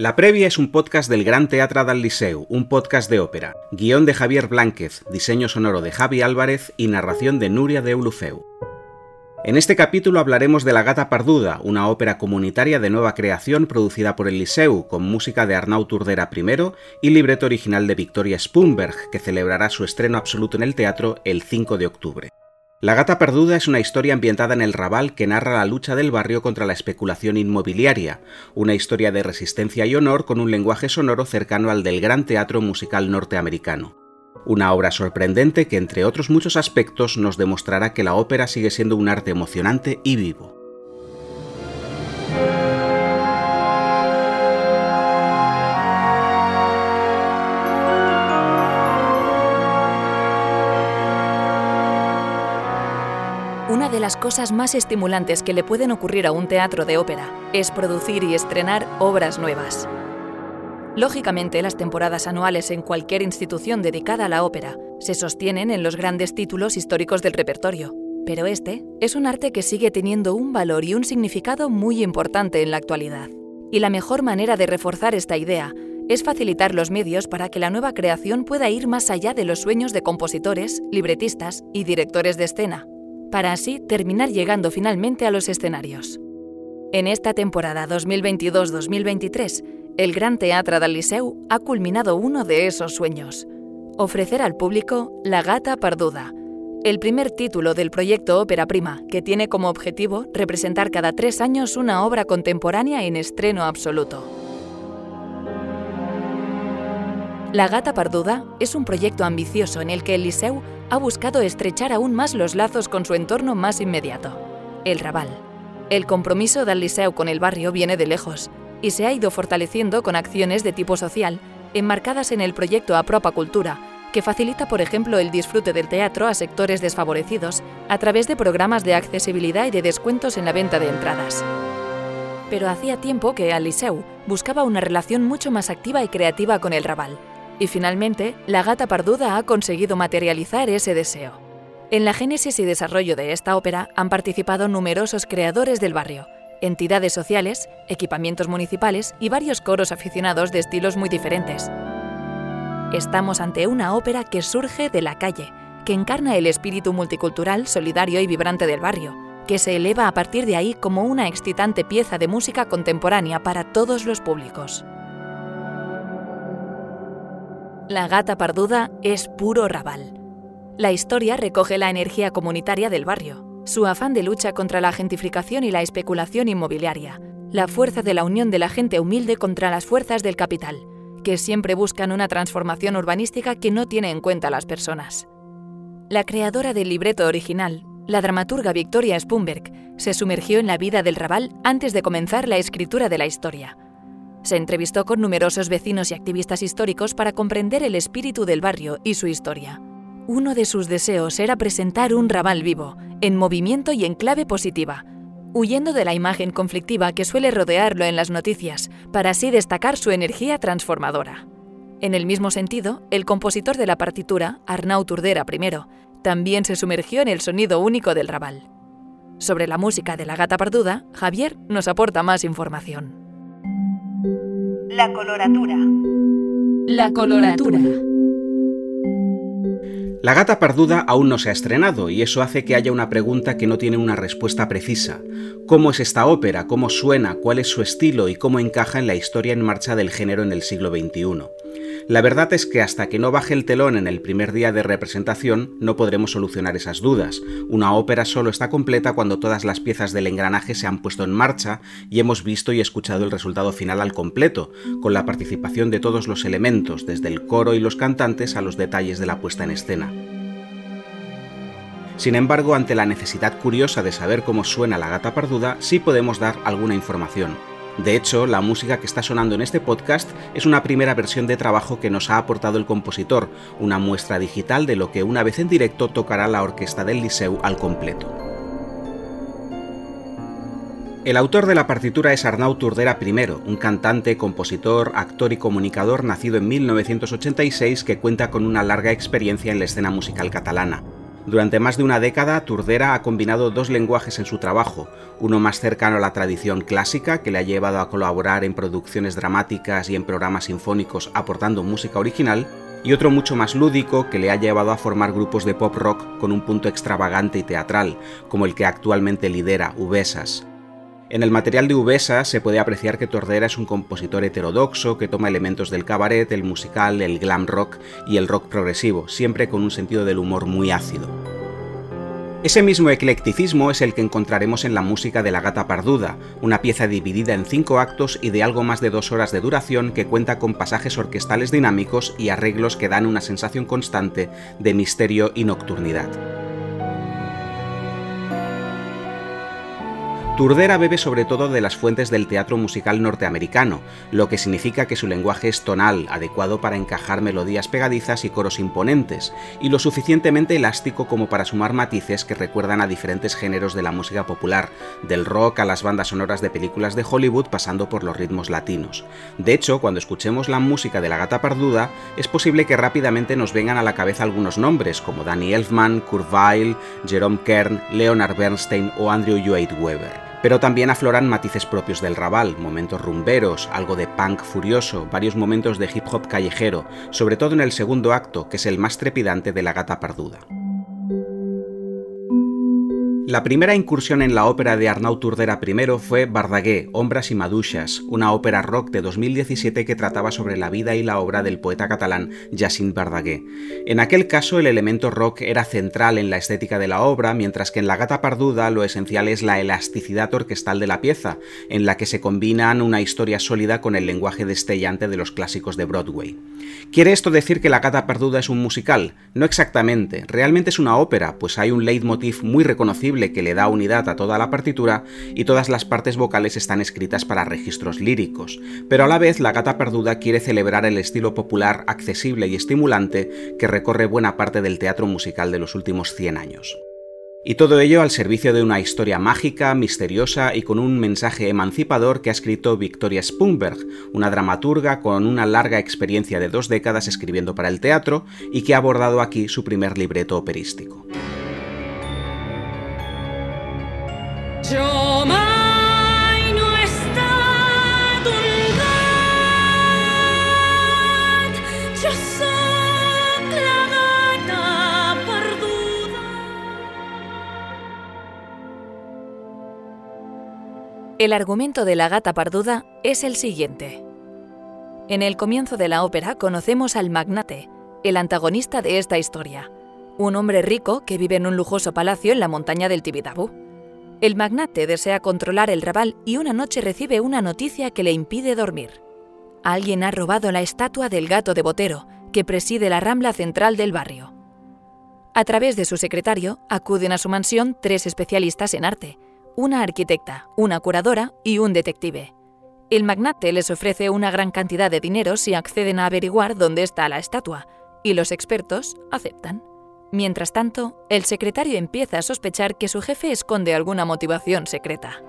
La Previa es un podcast del Gran Teatre del Liceu, un podcast de ópera. Guión de Javier Blánquez, diseño sonoro de Javi Álvarez y narración de Nuria de Ulufeu. En este capítulo hablaremos de La Gata Parduda, una ópera comunitaria de nueva creación producida por el Liceu, con música de Arnau Turdera I y libreto original de Victoria Spunberg, que celebrará su estreno absoluto en el teatro el 5 de octubre. La gata perduda es una historia ambientada en el Raval que narra la lucha del barrio contra la especulación inmobiliaria, una historia de resistencia y honor con un lenguaje sonoro cercano al del gran teatro musical norteamericano. Una obra sorprendente que, entre otros muchos aspectos, nos demostrará que la ópera sigue siendo un arte emocionante y vivo. Las cosas más estimulantes que le pueden ocurrir a un teatro de ópera es producir y estrenar obras nuevas. Lógicamente, las temporadas anuales en cualquier institución dedicada a la ópera se sostienen en los grandes títulos históricos del repertorio, pero este es un arte que sigue teniendo un valor y un significado muy importante en la actualidad. Y la mejor manera de reforzar esta idea es facilitar los medios para que la nueva creación pueda ir más allá de los sueños de compositores, libretistas y directores de escena, para así terminar llegando finalmente a los escenarios. En esta temporada 2022-2023, el Gran Teatre del Liceu ha culminado uno de esos sueños, ofrecer al público La Gata Perduda, el primer título del proyecto Ópera Prima, que tiene como objetivo representar cada tres años una obra contemporánea en estreno absoluto. La Gata Parduda es un proyecto ambicioso en el que el Liceu ha buscado estrechar aún más los lazos con su entorno más inmediato, el Raval. El compromiso del Liceu con el barrio viene de lejos y se ha ido fortaleciendo con acciones de tipo social enmarcadas en el proyecto Apropa Cultura, que facilita, por ejemplo, el disfrute del teatro a sectores desfavorecidos a través de programas de accesibilidad y de descuentos en la venta de entradas. Pero hacía tiempo que al buscaba una relación mucho más activa y creativa con el Raval y finalmente, la gata parduda ha conseguido materializar ese deseo. En la génesis y desarrollo de esta ópera han participado numerosos creadores del barrio, entidades sociales, equipamientos municipales y varios coros aficionados de estilos muy diferentes. Estamos ante una ópera que surge de la calle, que encarna el espíritu multicultural, solidario y vibrante del barrio, que se eleva a partir de ahí como una excitante pieza de música contemporánea para todos los públicos. La gata parduda es puro rabal. La historia recoge la energía comunitaria del barrio, su afán de lucha contra la gentrificación y la especulación inmobiliaria, la fuerza de la unión de la gente humilde contra las fuerzas del capital, que siempre buscan una transformación urbanística que no tiene en cuenta a las personas. La creadora del libreto original, la dramaturga Victoria Spunberg, se sumergió en la vida del Raval antes de comenzar la escritura de la historia se entrevistó con numerosos vecinos y activistas históricos para comprender el espíritu del barrio y su historia. Uno de sus deseos era presentar un Raval vivo, en movimiento y en clave positiva, huyendo de la imagen conflictiva que suele rodearlo en las noticias, para así destacar su energía transformadora. En el mismo sentido, el compositor de la partitura, Arnau Turdera I, también se sumergió en el sonido único del Raval. Sobre la música de la gata parduda, Javier nos aporta más información. La coloratura. La coloratura. La gata parduda aún no se ha estrenado y eso hace que haya una pregunta que no tiene una respuesta precisa. ¿Cómo es esta ópera? ¿Cómo suena? ¿Cuál es su estilo? ¿Y cómo encaja en la historia en marcha del género en el siglo XXI? La verdad es que hasta que no baje el telón en el primer día de representación no podremos solucionar esas dudas. Una ópera solo está completa cuando todas las piezas del engranaje se han puesto en marcha y hemos visto y escuchado el resultado final al completo, con la participación de todos los elementos, desde el coro y los cantantes a los detalles de la puesta en escena. Sin embargo, ante la necesidad curiosa de saber cómo suena la gata parduda, sí podemos dar alguna información. De hecho, la música que está sonando en este podcast es una primera versión de trabajo que nos ha aportado el compositor, una muestra digital de lo que una vez en directo tocará la orquesta del Liceu al completo. El autor de la partitura es Arnau Turdera I, un cantante, compositor, actor y comunicador nacido en 1986 que cuenta con una larga experiencia en la escena musical catalana. Durante más de una década, Turdera ha combinado dos lenguajes en su trabajo, uno más cercano a la tradición clásica, que le ha llevado a colaborar en producciones dramáticas y en programas sinfónicos aportando música original, y otro mucho más lúdico que le ha llevado a formar grupos de pop rock con un punto extravagante y teatral, como el que actualmente lidera Uvesas. En el material de Uvesa se puede apreciar que Tordera es un compositor heterodoxo que toma elementos del cabaret, el musical, el glam rock y el rock progresivo, siempre con un sentido del humor muy ácido. Ese mismo eclecticismo es el que encontraremos en la música de La Gata Parduda, una pieza dividida en cinco actos y de algo más de dos horas de duración que cuenta con pasajes orquestales dinámicos y arreglos que dan una sensación constante de misterio y nocturnidad. Turdera bebe sobre todo de las fuentes del teatro musical norteamericano, lo que significa que su lenguaje es tonal, adecuado para encajar melodías pegadizas y coros imponentes, y lo suficientemente elástico como para sumar matices que recuerdan a diferentes géneros de la música popular, del rock a las bandas sonoras de películas de Hollywood pasando por los ritmos latinos. De hecho, cuando escuchemos la música de la gata parduda, es posible que rápidamente nos vengan a la cabeza algunos nombres como Danny Elfman, Kurt Weill, Jerome Kern, Leonard Bernstein o Andrew Lloyd Webber. Pero también afloran matices propios del Raval, momentos rumberos, algo de punk furioso, varios momentos de hip hop callejero, sobre todo en el segundo acto, que es el más trepidante de la gata parduda. La primera incursión en la ópera de Arnaud Turdera I fue Bardagué, Hombras y Madushas, una ópera rock de 2017 que trataba sobre la vida y la obra del poeta catalán Jacint Bardagué. En aquel caso el elemento rock era central en la estética de la obra, mientras que en La gata parduda lo esencial es la elasticidad orquestal de la pieza, en la que se combinan una historia sólida con el lenguaje destellante de los clásicos de Broadway. ¿Quiere esto decir que La gata parduda es un musical? No exactamente, realmente es una ópera, pues hay un leitmotiv muy reconocible que le da unidad a toda la partitura y todas las partes vocales están escritas para registros líricos, pero a la vez la gata perduda quiere celebrar el estilo popular accesible y estimulante que recorre buena parte del teatro musical de los últimos 100 años. Y todo ello al servicio de una historia mágica, misteriosa y con un mensaje emancipador que ha escrito Victoria Spunberg, una dramaturga con una larga experiencia de dos décadas escribiendo para el teatro y que ha abordado aquí su primer libreto operístico. El argumento de la gata parduda es el siguiente. En el comienzo de la ópera conocemos al magnate, el antagonista de esta historia, un hombre rico que vive en un lujoso palacio en la montaña del Tibidabo. El magnate desea controlar el rabal y una noche recibe una noticia que le impide dormir. Alguien ha robado la estatua del gato de Botero, que preside la rambla central del barrio. A través de su secretario acuden a su mansión tres especialistas en arte, una arquitecta, una curadora y un detective. El magnate les ofrece una gran cantidad de dinero si acceden a averiguar dónde está la estatua, y los expertos aceptan. Mientras tanto, el secretario empieza a sospechar que su jefe esconde alguna motivación secreta.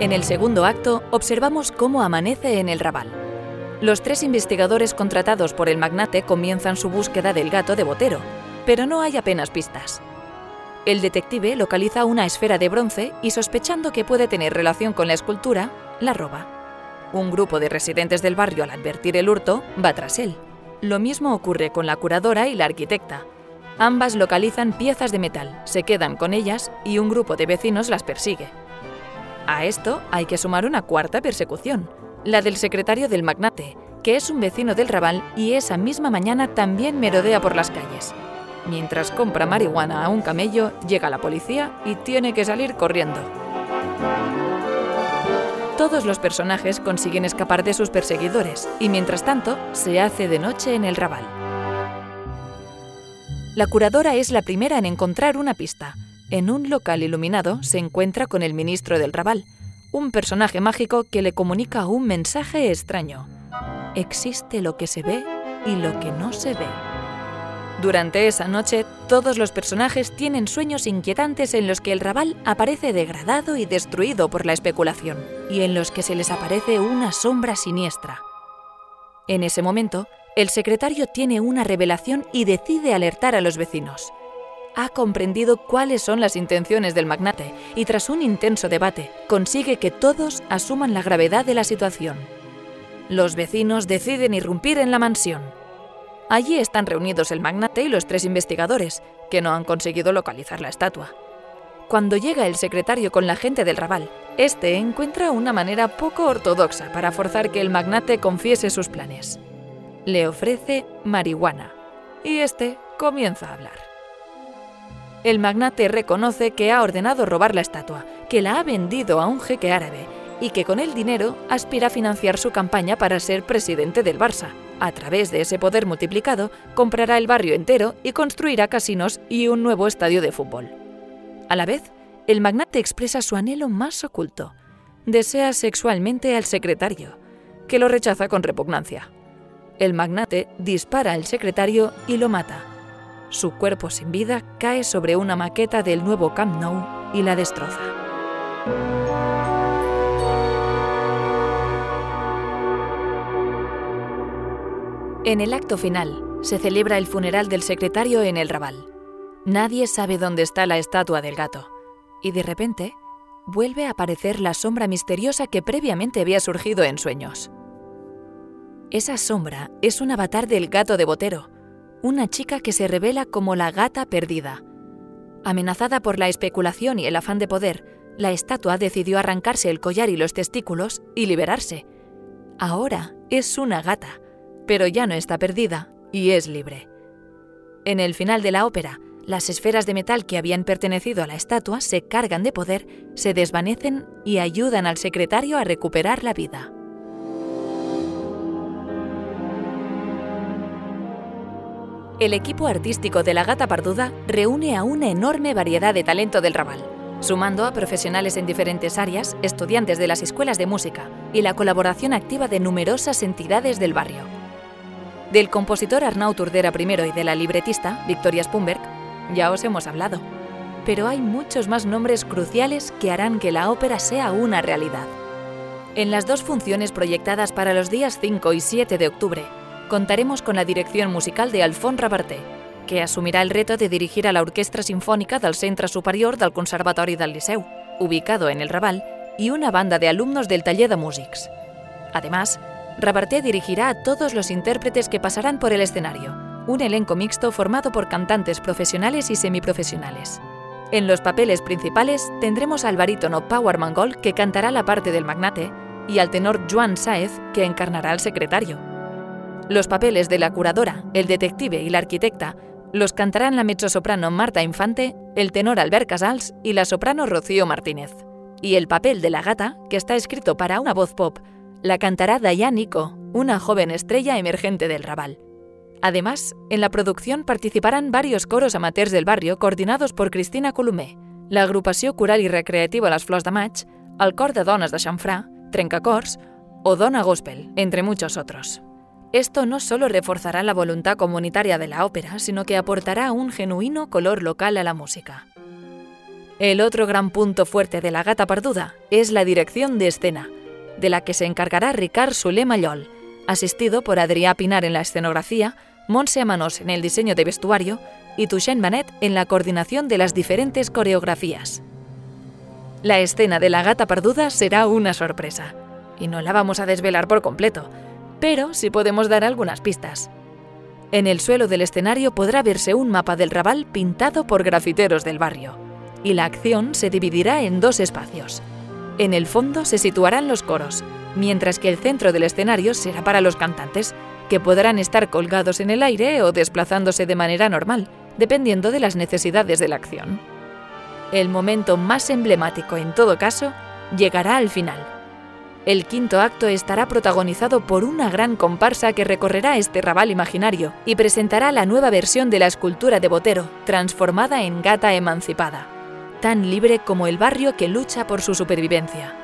En el segundo acto, observamos cómo amanece en el Raval. Los tres investigadores contratados por el magnate comienzan su búsqueda del gato de Botero, pero no hay apenas pistas. El detective localiza una esfera de bronce y sospechando que puede tener relación con la escultura, la roba. Un grupo de residentes del barrio al advertir el hurto va tras él. Lo mismo ocurre con la curadora y la arquitecta. Ambas localizan piezas de metal, se quedan con ellas y un grupo de vecinos las persigue. A esto hay que sumar una cuarta persecución, la del secretario del magnate, que es un vecino del Raval y esa misma mañana también merodea por las calles. Mientras compra marihuana a un camello, llega la policía y tiene que salir corriendo. Todos los personajes consiguen escapar de sus perseguidores y mientras tanto se hace de noche en el Raval. La curadora es la primera en encontrar una pista. En un local iluminado se encuentra con el ministro del Raval, un personaje mágico que le comunica un mensaje extraño. Existe lo que se ve y lo que no se ve. Durante esa noche, todos los personajes tienen sueños inquietantes en los que el Raval aparece degradado y destruido por la especulación, y en los que se les aparece una sombra siniestra. En ese momento, el secretario tiene una revelación y decide alertar a los vecinos. Ha comprendido cuáles son las intenciones del magnate y tras un intenso debate consigue que todos asuman la gravedad de la situación. Los vecinos deciden irrumpir en la mansión. Allí están reunidos el magnate y los tres investigadores, que no han conseguido localizar la estatua. Cuando llega el secretario con la gente del Raval, este encuentra una manera poco ortodoxa para forzar que el magnate confiese sus planes le ofrece marihuana y este comienza a hablar. El magnate reconoce que ha ordenado robar la estatua, que la ha vendido a un jeque árabe y que con el dinero aspira a financiar su campaña para ser presidente del Barça. A través de ese poder multiplicado, comprará el barrio entero y construirá casinos y un nuevo estadio de fútbol. A la vez, el magnate expresa su anhelo más oculto. Desea sexualmente al secretario, que lo rechaza con repugnancia. El magnate dispara al secretario y lo mata. Su cuerpo sin vida cae sobre una maqueta del nuevo Camp Nou y la destroza. En el acto final, se celebra el funeral del secretario en el Raval. Nadie sabe dónde está la estatua del gato. Y de repente, vuelve a aparecer la sombra misteriosa que previamente había surgido en sueños. Esa sombra es un avatar del gato de Botero, una chica que se revela como la gata perdida. Amenazada por la especulación y el afán de poder, la estatua decidió arrancarse el collar y los testículos y liberarse. Ahora es una gata, pero ya no está perdida y es libre. En el final de la ópera, las esferas de metal que habían pertenecido a la estatua se cargan de poder, se desvanecen y ayudan al secretario a recuperar la vida. el equipo artístico de La Gata Parduda reúne a una enorme variedad de talento del Raval, sumando a profesionales en diferentes áreas, estudiantes de las escuelas de música y la colaboración activa de numerosas entidades del barrio. Del compositor Arnau Turdera I y de la libretista Victoria Spumberg ya os hemos hablado, pero hay muchos más nombres cruciales que harán que la ópera sea una realidad. En las dos funciones proyectadas para los días 5 y 7 de octubre, contaremos con la dirección musical de Alfons Rabarté, que asumirá el reto de dirigir a la Orquestra Sinfónica del Centre Superior del Conservatori del Liceu, ubicado en el Raval, y una banda de alumnos del Taller de Músics. Además, Rabarté dirigirá a todos los intérpretes que pasarán por el escenario, un elenco mixto formado por cantantes profesionales y semiprofesionales. En los papeles principales tendremos al barítono Power Mangol, que cantará la parte del magnate, y al tenor Joan Saez, que encarnará al secretario. Los papeles de la curadora, el detective y la arquitecta los cantarán la mezzosoprano Marta Infante, el tenor Albert Casals y la soprano Rocío Martínez. Y el papel de la gata, que está escrito para una voz pop, la cantará Dayan Nico, una joven estrella emergente del Raval. Además, en la producción participarán varios coros amateurs del barrio coordinados por Cristina Colomé, la agrupación cural y recreativa Las Flors de Maig, el cor de dones de Xanfrà, Trencacors o Dona Gospel, entre muchos otros. Esto no solo reforzará la voluntad comunitaria de la ópera, sino que aportará un genuino color local a la música. El otro gran punto fuerte de La Gata Parduda es la dirección de escena, de la que se encargará Ricard Sulé Mallol, asistido por Adrià Pinar en la escenografía, Montse Amanos en el diseño de vestuario y Touchen Manet en la coordinación de las diferentes coreografías. La escena de La Gata Parduda será una sorpresa, y no la vamos a desvelar por completo, pero sí podemos dar algunas pistas. En el suelo del escenario podrá verse un mapa del Raval pintado por grafiteros del barrio, y la acción se dividirá en dos espacios. En el fondo se situarán los coros, mientras que el centro del escenario será para los cantantes, que podrán estar colgados en el aire o desplazándose de manera normal, dependiendo de las necesidades de la acción. El momento más emblemático en todo caso llegará al final, el quinto acto estará protagonizado por una gran comparsa que recorrerá este rabal imaginario y presentará la nueva versión de la escultura de Botero, transformada en gata emancipada, tan libre como el barrio que lucha por su supervivencia.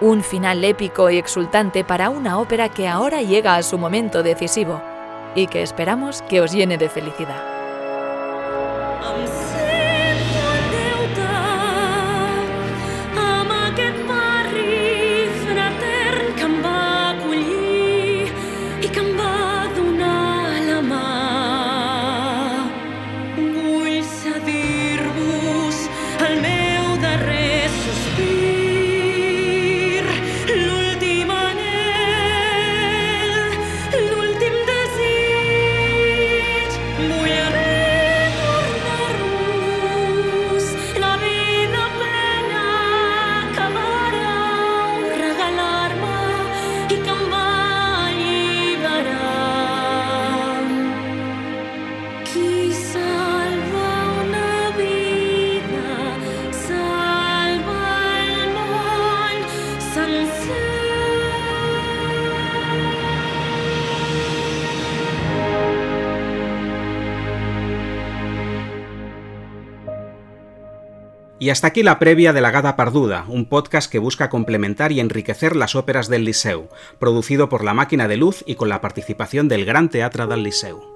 Un final épico y exultante para una ópera que ahora llega a su momento decisivo y que esperamos que os llene de felicidad. Y hasta aquí la previa de La Gata Parduda, un podcast que busca complementar y enriquecer las óperas del Liceu, producido por La Máquina de Luz y con la participación del Gran Teatre del Liceu.